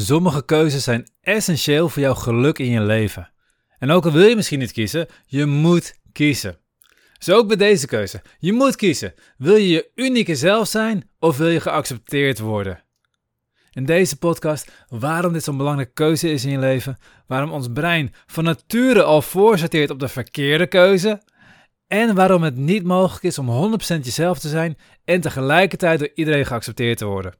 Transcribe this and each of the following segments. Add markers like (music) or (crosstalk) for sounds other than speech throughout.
Sommige keuzes zijn essentieel voor jouw geluk in je leven. En ook al wil je misschien niet kiezen, je moet kiezen. Zo ook bij deze keuze. Je moet kiezen. Wil je je unieke zelf zijn of wil je geaccepteerd worden? In deze podcast waarom dit zo'n belangrijke keuze is in je leven, waarom ons brein van nature al voorsorteert op de verkeerde keuze en waarom het niet mogelijk is om 100% jezelf te zijn en tegelijkertijd door iedereen geaccepteerd te worden.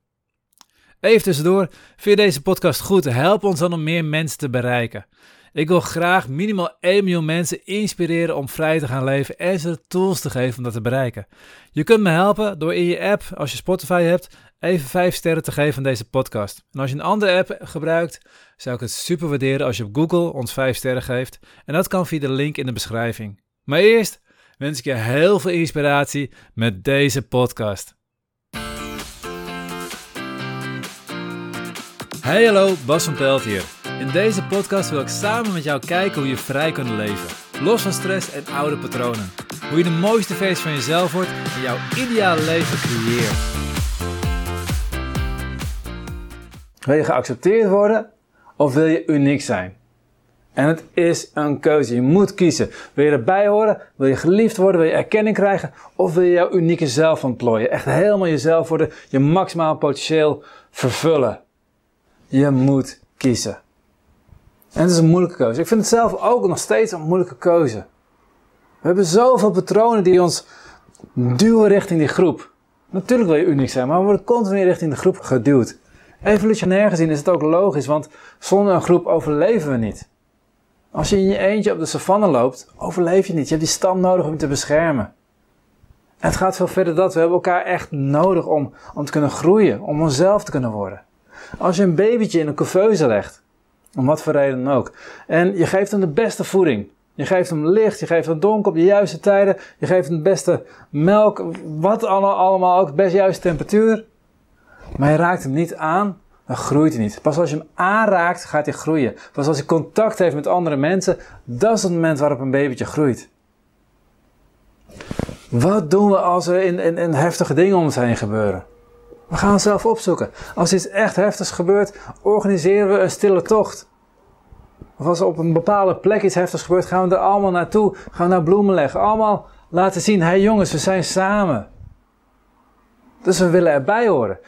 Even tussendoor, vind je deze podcast goed? Help ons dan om meer mensen te bereiken. Ik wil graag minimaal 1 miljoen mensen inspireren om vrij te gaan leven en ze de tools te geven om dat te bereiken. Je kunt me helpen door in je app, als je Spotify hebt, even 5 sterren te geven aan deze podcast. En als je een andere app gebruikt, zou ik het super waarderen als je op Google ons 5 sterren geeft. En dat kan via de link in de beschrijving. Maar eerst wens ik je heel veel inspiratie met deze podcast. Hey hallo, Bas van Pelt hier. In deze podcast wil ik samen met jou kijken hoe je vrij kunt leven. Los van stress en oude patronen. Hoe je de mooiste versie van jezelf wordt en jouw ideale leven creëert. Wil je geaccepteerd worden of wil je uniek zijn? En het is een keuze. Je moet kiezen. Wil je erbij horen? Wil je geliefd worden? Wil je erkenning krijgen? Of wil je jouw unieke zelf ontplooien? Echt helemaal jezelf worden. Je maximaal potentieel vervullen. Je moet kiezen. En het is een moeilijke keuze. Ik vind het zelf ook nog steeds een moeilijke keuze. We hebben zoveel patronen die ons duwen richting die groep. Natuurlijk wil je uniek zijn, maar we worden continu richting de groep geduwd. Evolutionair gezien is het ook logisch, want zonder een groep overleven we niet. Als je in je eentje op de savanne loopt, overleef je niet. Je hebt die stam nodig om je te beschermen. En het gaat veel verder dat. We hebben elkaar echt nodig om, om te kunnen groeien, om onszelf te kunnen worden. Als je een babytje in een couveuse legt, om wat voor reden dan ook, en je geeft hem de beste voeding, je geeft hem licht, je geeft hem donker op de juiste tijden, je geeft hem de beste melk, wat allemaal ook, best juiste temperatuur, maar je raakt hem niet aan, dan groeit hij niet. Pas als je hem aanraakt, gaat hij groeien. Pas als hij contact heeft met andere mensen, dat is het moment waarop een babytje groeit. Wat doen we als er in, in, in heftige dingen om ons heen gebeuren? We gaan zelf opzoeken. Als iets echt heftigs gebeurt, organiseren we een stille tocht. Of als er op een bepaalde plek iets heftigs gebeurt, gaan we er allemaal naartoe. Gaan we naar bloemen leggen. Allemaal laten zien, hé hey jongens, we zijn samen. Dus we willen erbij horen.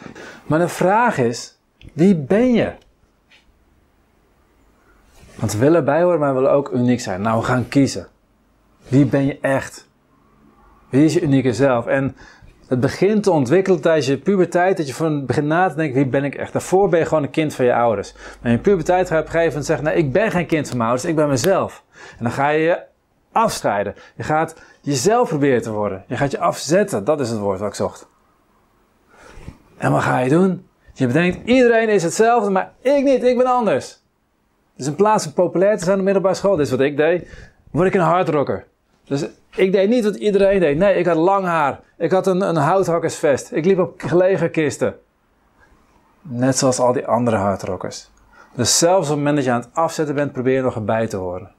Maar de vraag is, wie ben je? Want we willen erbij horen, maar we willen ook uniek zijn. Nou, we gaan kiezen. Wie ben je echt? Wie is je unieke zelf? En het begint te ontwikkelen tijdens je puberteit, dat je van begint na te denken, wie ben ik echt? Daarvoor ben je gewoon een kind van je ouders. Maar in je puberteit ga je op een gegeven moment zeggen, nee, ik ben geen kind van mijn ouders, ik ben mezelf. En dan ga je je afscheiden. Je gaat jezelf proberen te worden. Je gaat je afzetten, dat is het woord wat ik zocht. En wat ga je doen? Je bedenkt, iedereen is hetzelfde, maar ik niet, ik ben anders. Dus in plaats van populair te zijn op middelbare school, dit is wat ik deed, word ik een hardrocker. Dus ik deed niet wat iedereen deed. Nee, ik had lang haar. Ik had een, een houthakkersvest. Ik liep op gelegen kisten. Net zoals al die andere hardrockers. Dus zelfs op het moment dat je aan het afzetten bent, probeer je nog erbij te horen.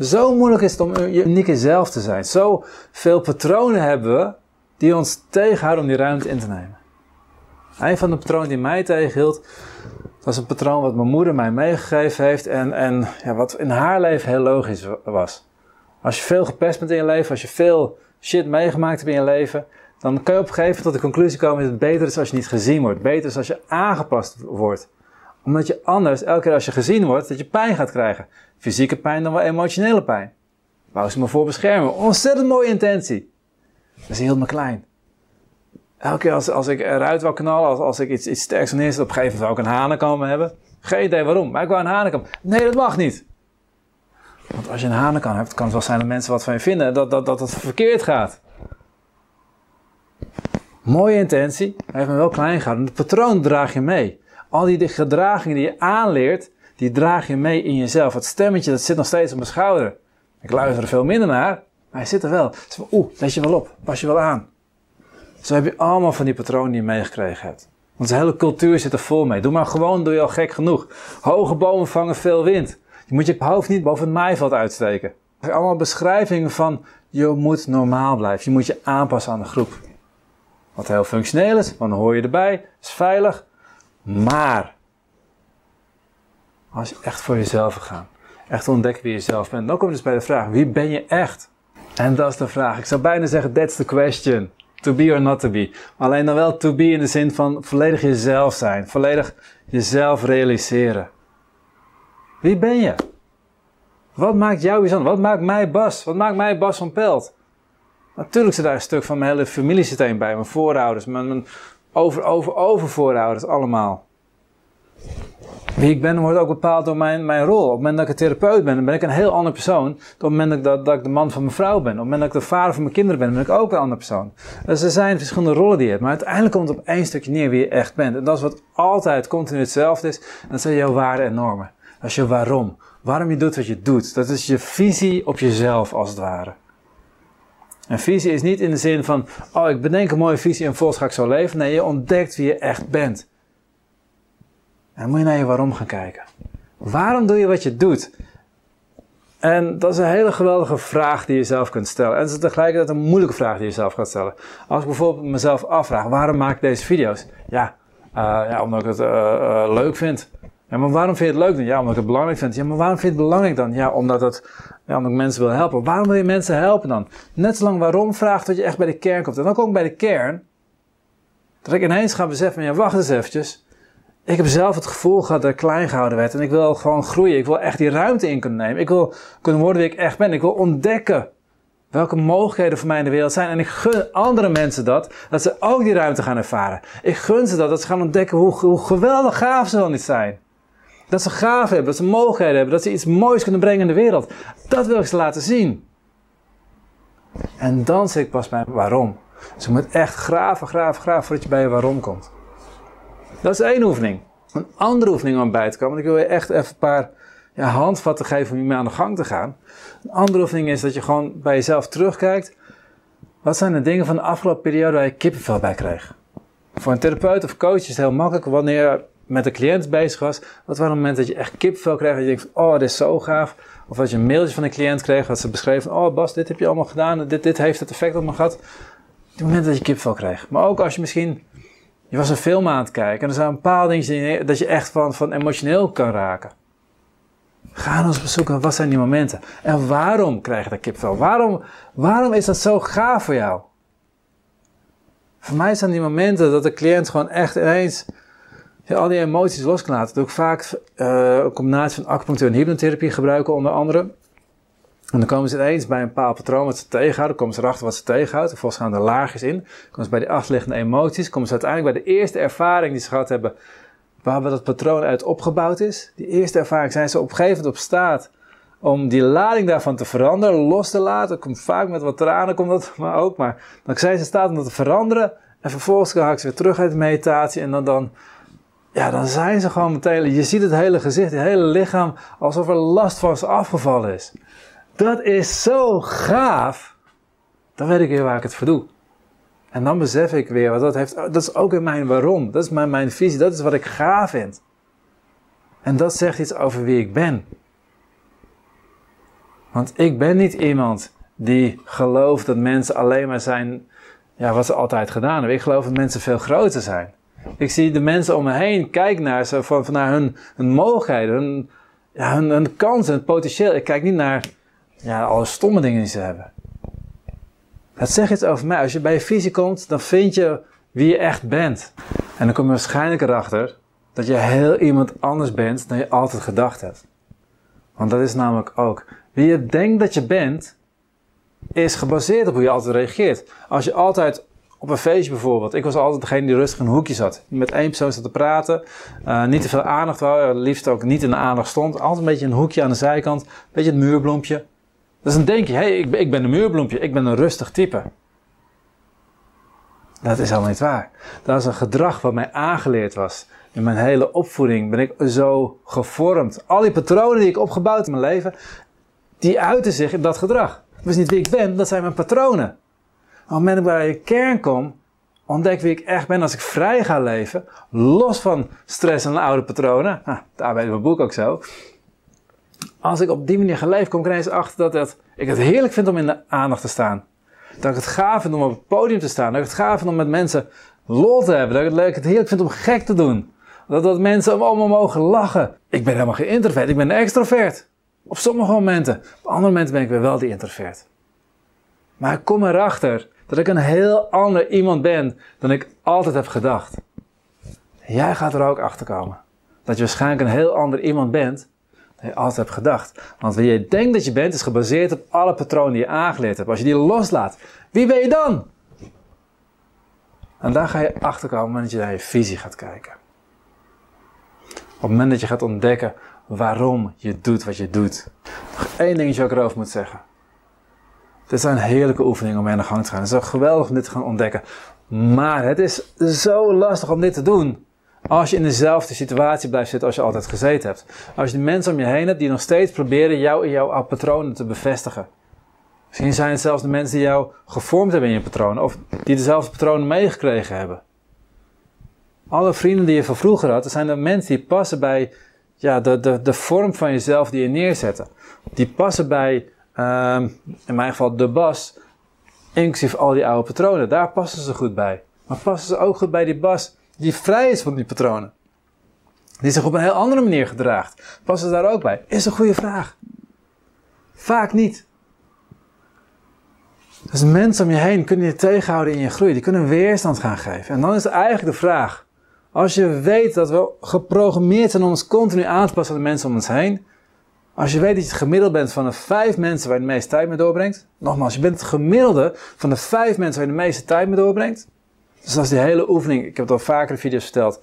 Zo moeilijk is het om je unieke zelf te zijn. Zo veel patronen hebben we die ons tegenhouden om die ruimte in te nemen. Een van de patronen die mij tegenhield, was een patroon wat mijn moeder mij meegegeven heeft en, en ja, wat in haar leven heel logisch was. Als je veel gepest bent in je leven, als je veel shit meegemaakt hebt in je leven, dan kan je op een gegeven moment tot de conclusie komen dat het beter is als je niet gezien wordt. Beter is als je aangepast wordt. Omdat je anders, elke keer als je gezien wordt, dat je pijn gaat krijgen. Fysieke pijn dan wel emotionele pijn. Wou ze me voor beschermen. Ontzettend mooie intentie. Dat is heel me klein. Elke keer als, als ik eruit wil knallen, als, als ik iets, iets sterks neerzet, op een gegeven moment zou ik een hanenkam hebben. Geen idee waarom, maar ik wou een hanenkam. Nee, dat mag niet. Want als je een hanenkam hebt, kan het wel zijn dat mensen wat van je vinden, dat, dat, dat het verkeerd gaat. Mooie intentie, hij heeft me wel klein gehouden. Het patroon draag je mee. Al die gedragingen die je aanleert, die draag je mee in jezelf. Het stemmetje dat zit nog steeds op mijn schouder. Ik luister er veel minder naar, maar hij zit er wel. Oeh, let je wel op, pas je wel aan. Zo heb je allemaal van die patronen die je meegekregen hebt. De hele cultuur zit er vol mee. Doe maar gewoon, doe je al gek genoeg. Hoge bomen vangen veel wind. Je moet je hoofd niet boven het maaiveld uitsteken. Allemaal beschrijvingen van je moet normaal blijven. Je moet je aanpassen aan de groep. Wat heel functioneel is, want dan hoor je erbij, is veilig. Maar Als je echt voor jezelf gaat. Echt ontdekken wie je zelf bent. Dan kom je dus bij de vraag, wie ben je echt? En dat is de vraag. Ik zou bijna zeggen, that's the question. To be or not to be. Alleen dan wel to be in de zin van volledig jezelf zijn. Volledig jezelf realiseren. Wie ben je? Wat maakt jou bijzonder? Wat maakt mij Bas? Wat maakt mij Bas van Pelt? Natuurlijk zit daar een stuk van mijn hele familiesysteem bij. Mijn voorouders, mijn, mijn over, over, over voorouders, allemaal. Wie ik ben wordt ook bepaald door mijn, mijn rol. Op het moment dat ik een therapeut ben, dan ben ik een heel ander persoon. Op het moment dat, dat ik de man van mijn vrouw ben. Op het moment dat ik de vader van mijn kinderen ben, ben ik ook een ander persoon. Dus er zijn verschillende rollen die je hebt. Maar uiteindelijk komt het op één stukje neer wie je echt bent. En dat is wat altijd continu hetzelfde is. En dat zijn jouw waarden en normen. Is je waarom. Waarom je doet wat je doet. Dat is je visie op jezelf, als het ware. En visie is niet in de zin van, oh, ik bedenk een mooie visie en volgens ga ik zo leven. Nee, je ontdekt wie je echt bent. En dan moet je naar je waarom gaan kijken. Waarom doe je wat je doet? En dat is een hele geweldige vraag die je zelf kunt stellen. En het is tegelijkertijd een moeilijke vraag die je zelf gaat stellen. Als ik bijvoorbeeld mezelf afvraag, waarom maak ik deze video's? Ja, uh, ja omdat ik het uh, uh, leuk vind. Ja, maar waarom vind je het leuk dan? Ja, omdat ik het belangrijk vind. Ja, maar waarom vind je het belangrijk dan? Ja, omdat, het, ja, omdat ik mensen wil helpen. Waarom wil je mensen helpen dan? Net zolang waarom vraagt tot je echt bij de kern komt. En dan kom ik bij de kern. Dat ik ineens ga beseffen, ja, wacht eens eventjes. Ik heb zelf het gevoel gehad dat ik klein gehouden werd. En ik wil gewoon groeien. Ik wil echt die ruimte in kunnen nemen. Ik wil kunnen worden wie ik echt ben. Ik wil ontdekken welke mogelijkheden voor mij in de wereld zijn. En ik gun andere mensen dat, dat ze ook die ruimte gaan ervaren. Ik gun ze dat, dat ze gaan ontdekken hoe, hoe geweldig gaaf ze wel niet zijn. Dat ze gaaf hebben, dat ze mogelijkheden hebben, dat ze iets moois kunnen brengen in de wereld. Dat wil ik ze laten zien. En dan zit ik pas bij waarom. Dus je moet echt graven, graven, graven voordat je bij je waarom komt. Dat is één oefening. Een andere oefening om bij te komen. Want ik wil je echt even een paar ja, handvatten geven om hiermee aan de gang te gaan. Een andere oefening is dat je gewoon bij jezelf terugkijkt. Wat zijn de dingen van de afgelopen periode waar je kippenvel bij kreeg? Voor een therapeut of coach is het heel makkelijk wanneer met een cliënt bezig was. Wat waren momenten dat je echt kippenvel kreeg? Dat je denkt, oh, dit is zo gaaf. Of dat je een mailtje van een cliënt kreeg, dat ze beschreven, oh Bas, dit heb je allemaal gedaan. Dit, dit heeft het effect op me gehad. Die momenten dat je kippenvel kreeg. Maar ook als je misschien je was een film aan het kijken en er zijn een paar dingen dat je echt van, van emotioneel kan raken. Ga eens bezoeken, wat zijn die momenten? En waarom krijg je dat kipvel? Waarom, waarom is dat zo gaaf voor jou? Voor mij zijn die momenten dat de cliënt gewoon echt ineens al die emoties los kan laten. Dat ik vaak uh, een combinatie van acupunctuur en hypnotherapie gebruiken onder andere. En dan komen ze ineens bij een bepaald patroon wat ze tegenhouden. komen ze erachter wat ze tegenhoudt. Vervolgens gaan er laagjes in. komen ze bij die achterliggende emoties. komen ze uiteindelijk bij de eerste ervaring die ze gehad hebben. Waar dat patroon uit opgebouwd is. Die eerste ervaring zijn ze op op staat. Om die lading daarvan te veranderen, los te laten. Komt vaak met wat tranen, komt dat maar ook. Maar dan zijn ze in staat om dat te veranderen. En vervolgens gaan ze weer terug uit de meditatie. En dan, dan, ja, dan zijn ze gewoon meteen. Je ziet het hele gezicht, het hele lichaam. Alsof er last van ze afgevallen is. Dat is zo gaaf. Dan weet ik weer waar ik het voor doe. En dan besef ik weer, wat dat, heeft, dat is ook in mijn waarom. Dat is mijn, mijn visie. Dat is wat ik gaaf vind. En dat zegt iets over wie ik ben. Want ik ben niet iemand die gelooft dat mensen alleen maar zijn ja, wat ze altijd gedaan hebben. Ik geloof dat mensen veel groter zijn. Ik zie de mensen om me heen, kijk naar ze van, naar hun, hun mogelijkheden, hun, ja, hun, hun kansen, het potentieel. Ik kijk niet naar ja, alle stomme dingen die ze hebben. Dat zegt iets over mij. Als je bij je visie komt, dan vind je wie je echt bent. En dan kom je waarschijnlijk erachter dat je heel iemand anders bent dan je altijd gedacht hebt. Want dat is namelijk ook. Wie je denkt dat je bent, is gebaseerd op hoe je altijd reageert. Als je altijd op een feestje bijvoorbeeld. Ik was altijd degene die rustig in een hoekje zat. Met één persoon zat te praten. Uh, niet te veel aandacht wou. Liefst ook niet in de aandacht stond. Altijd een beetje een hoekje aan de zijkant. Een beetje het muurbloempje. Dus dan denk je, hé, hey, ik, ik ben een muurbloempje, ik ben een rustig type. Dat is helemaal niet waar. Dat is een gedrag wat mij aangeleerd was. In mijn hele opvoeding ben ik zo gevormd. Al die patronen die ik opgebouwd in mijn leven, die uiten zich in dat gedrag. Dat is niet wie ik ben, dat zijn mijn patronen. Op het moment dat ik bij je kern kom, ontdek wie ik echt ben als ik vrij ga leven, los van stress en oude patronen. Ah, daar weet mijn boek ook zo als ik op die manier ga leven, kom ik ineens achter dat ik het heerlijk vind om in de aandacht te staan. Dat ik het gaaf vind om op het podium te staan. Dat ik het gaaf vind om met mensen lol te hebben. Dat ik het heerlijk vind om gek te doen. Dat, dat mensen om me mogen lachen. Ik ben helemaal geen introvert, ik ben een extrovert. Op sommige momenten. Op andere momenten ben ik weer wel die introvert. Maar ik kom erachter dat ik een heel ander iemand ben dan ik altijd heb gedacht. Jij gaat er ook achter komen. Dat je waarschijnlijk een heel ander iemand bent dan je altijd hebt gedacht. Want wie je denkt dat je bent is gebaseerd op alle patronen die je aangeleerd hebt. Als je die loslaat, wie ben je dan? En daar ga je achter komen dat je naar je visie gaat kijken. Op het moment dat je gaat ontdekken waarom je doet wat je doet. Nog één dingetje wat ik erover moet zeggen. Dit zijn heerlijke oefeningen om mee aan de gang te gaan. Het is geweldig om dit te gaan ontdekken. Maar het is zo lastig om dit te doen. Als je in dezelfde situatie blijft zitten als je altijd gezeten hebt. Als je de mensen om je heen hebt die nog steeds proberen jou in jouw patronen te bevestigen. Misschien zijn het zelfs de mensen die jou gevormd hebben in je patronen. Of die dezelfde patronen meegekregen hebben. Alle vrienden die je van vroeger had, dat zijn de mensen die passen bij ja, de, de, de vorm van jezelf die je neerzetten. Die passen bij, um, in mijn geval, de bas. Inclusief al die oude patronen. Daar passen ze goed bij. Maar passen ze ook goed bij die bas die vrij is van die patronen? Die zich op een heel andere manier gedraagt. Passen ze daar ook bij? Is een goede vraag. Vaak niet. Dus mensen om je heen kunnen je tegenhouden in je groei. Die kunnen weerstand gaan geven. En dan is eigenlijk de vraag: als je weet dat we geprogrammeerd zijn om ons continu aan te passen aan de mensen om ons heen. Als je weet dat je het gemiddelde bent van de vijf mensen waar je de meeste tijd mee doorbrengt. Nogmaals, je bent het gemiddelde van de vijf mensen waar je de meeste tijd mee doorbrengt. Dus dat is die hele oefening. Ik heb het al vaker in video's verteld.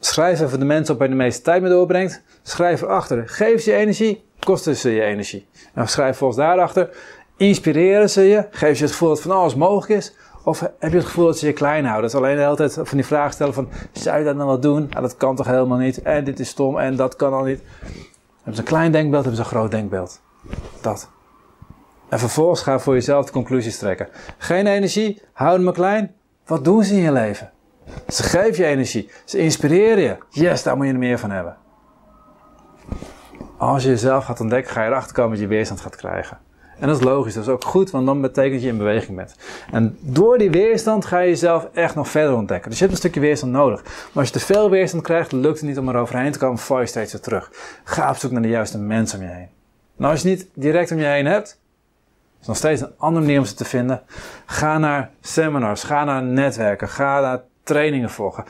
Schrijf even de mensen op waar je de meeste tijd mee doorbrengt. Schrijf erachter. Geef ze je energie, kosten ze je energie. En schrijf volgens daarachter. Inspireren ze je? Geef je het gevoel dat van alles mogelijk is? Of heb je het gevoel dat ze je klein houden? Dat is alleen de hele tijd van die vraag stellen van, zou je dat nou wel doen? Ja, dat kan toch helemaal niet? En dit is stom en dat kan al niet. Hebben ze een klein denkbeeld, hebben ze een groot denkbeeld. Dat. En vervolgens ga voor jezelf de conclusies trekken. Geen energie, houden me klein. Wat doen ze in je leven? Ze geven je energie. Ze inspireren je. Yes, daar moet je er meer van hebben. Als je jezelf gaat ontdekken, ga je erachter komen dat je weerstand gaat krijgen. En dat is logisch, dat is ook goed, want dan betekent dat je in beweging bent. En door die weerstand ga je jezelf echt nog verder ontdekken. Dus je hebt een stukje weerstand nodig. Maar als je te veel weerstand krijgt, lukt het niet om er overheen te komen, val je steeds weer terug. Ga op zoek naar de juiste mensen om je heen. Nou, als je niet direct om je heen hebt, is nog steeds een andere manier om ze te vinden. Ga naar seminars, ga naar netwerken, ga naar trainingen volgen.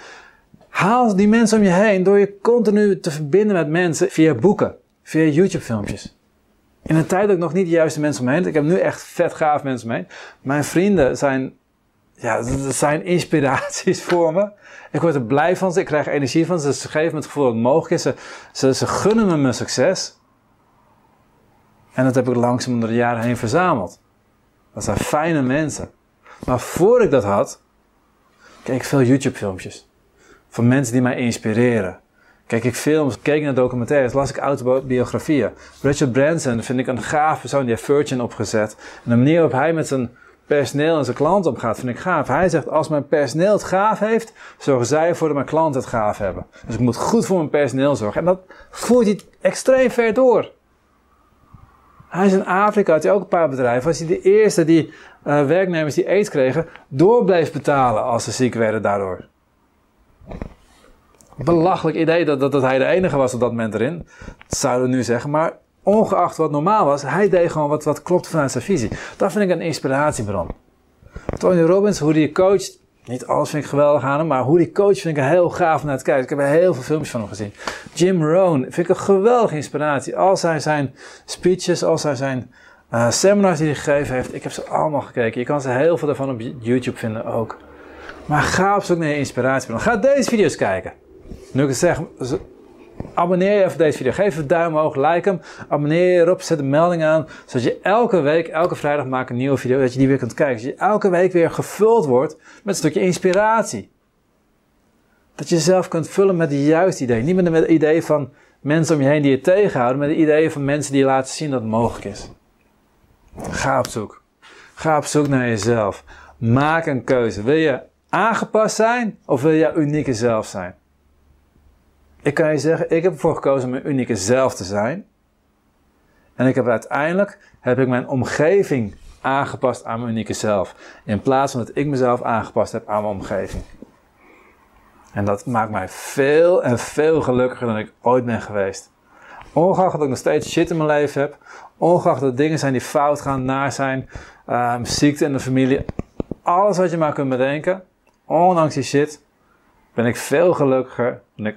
Haal die mensen om je heen door je continu te verbinden met mensen via boeken, via YouTube-filmpjes. In een tijd dat ik nog niet de juiste mensen om me heen Ik heb nu echt vet gaaf mensen om me heen. Mijn vrienden zijn, ja, zijn inspiraties (laughs) voor me. Ik word er blij van ze. Ik krijg energie van ze. Ze geven me het gevoel dat het mogelijk is. Ze, ze, gunnen me mijn succes. En dat heb ik langzaam door de jaren heen verzameld. Dat zijn fijne mensen. Maar voor ik dat had, keek ik veel YouTube filmpjes. Van mensen die mij inspireren. Kijk ik films, keek naar documentaires, las ik autobiografieën. Richard Branson vind ik een gaaf persoon, die heeft Virgin opgezet. En de manier waarop hij met zijn personeel en zijn klant omgaat, vind ik gaaf. Hij zegt, als mijn personeel het gaaf heeft, zorgen zij ervoor dat mijn klanten het gaaf hebben. Dus ik moet goed voor mijn personeel zorgen. En dat voert hij extreem ver door. Hij is in Afrika, had hij ook een paar bedrijven. Was hij de eerste die uh, werknemers die aids kregen, door bleef betalen als ze ziek werden daardoor belachelijk idee dat, dat, dat hij de enige was op dat moment erin. Dat zouden we nu zeggen. Maar ongeacht wat normaal was, hij deed gewoon wat, wat klopt vanuit zijn visie. Dat vind ik een inspiratiebron. Tony Robbins, hoe die coacht, niet alles vind ik geweldig aan hem, maar hoe die coach vind ik heel gaaf naar het kijken. Ik heb heel veel filmpjes van hem gezien. Jim Rohn vind ik een geweldige inspiratie. Al zijn zijn speeches, al zijn zijn uh, seminars die hij gegeven heeft, ik heb ze allemaal gekeken. Je kan ze heel veel daarvan op YouTube vinden ook. Maar ga op zoek naar je inspiratiebron. Ga deze video's kijken. Nu ik zeg, abonneer je even deze video. Geef een duim omhoog, like hem. Abonneer je erop, zet de melding aan. Zodat je elke week, elke vrijdag maak een nieuwe video. Dat je die weer kunt kijken. Zodat je elke week weer gevuld wordt met een stukje inspiratie. Dat je jezelf kunt vullen met de juiste ideeën. Niet met het idee van mensen om je heen die je tegenhouden. Maar de ideeën van mensen die je laten zien dat het mogelijk is. Ga op zoek. Ga op zoek naar jezelf. Maak een keuze. Wil je aangepast zijn of wil je unieke zelf zijn? Ik kan je zeggen, ik heb ervoor gekozen mijn unieke zelf te zijn. En ik heb uiteindelijk heb ik mijn omgeving aangepast aan mijn unieke zelf. In plaats van dat ik mezelf aangepast heb aan mijn omgeving. En dat maakt mij veel en veel gelukkiger dan ik ooit ben geweest. Ongeacht dat ik nog steeds shit in mijn leven heb. Ongeacht dat dingen zijn die fout gaan, naar zijn. Um, ziekte in de familie. Alles wat je maar kunt bedenken. Ondanks die shit. Ben ik veel gelukkiger dan ik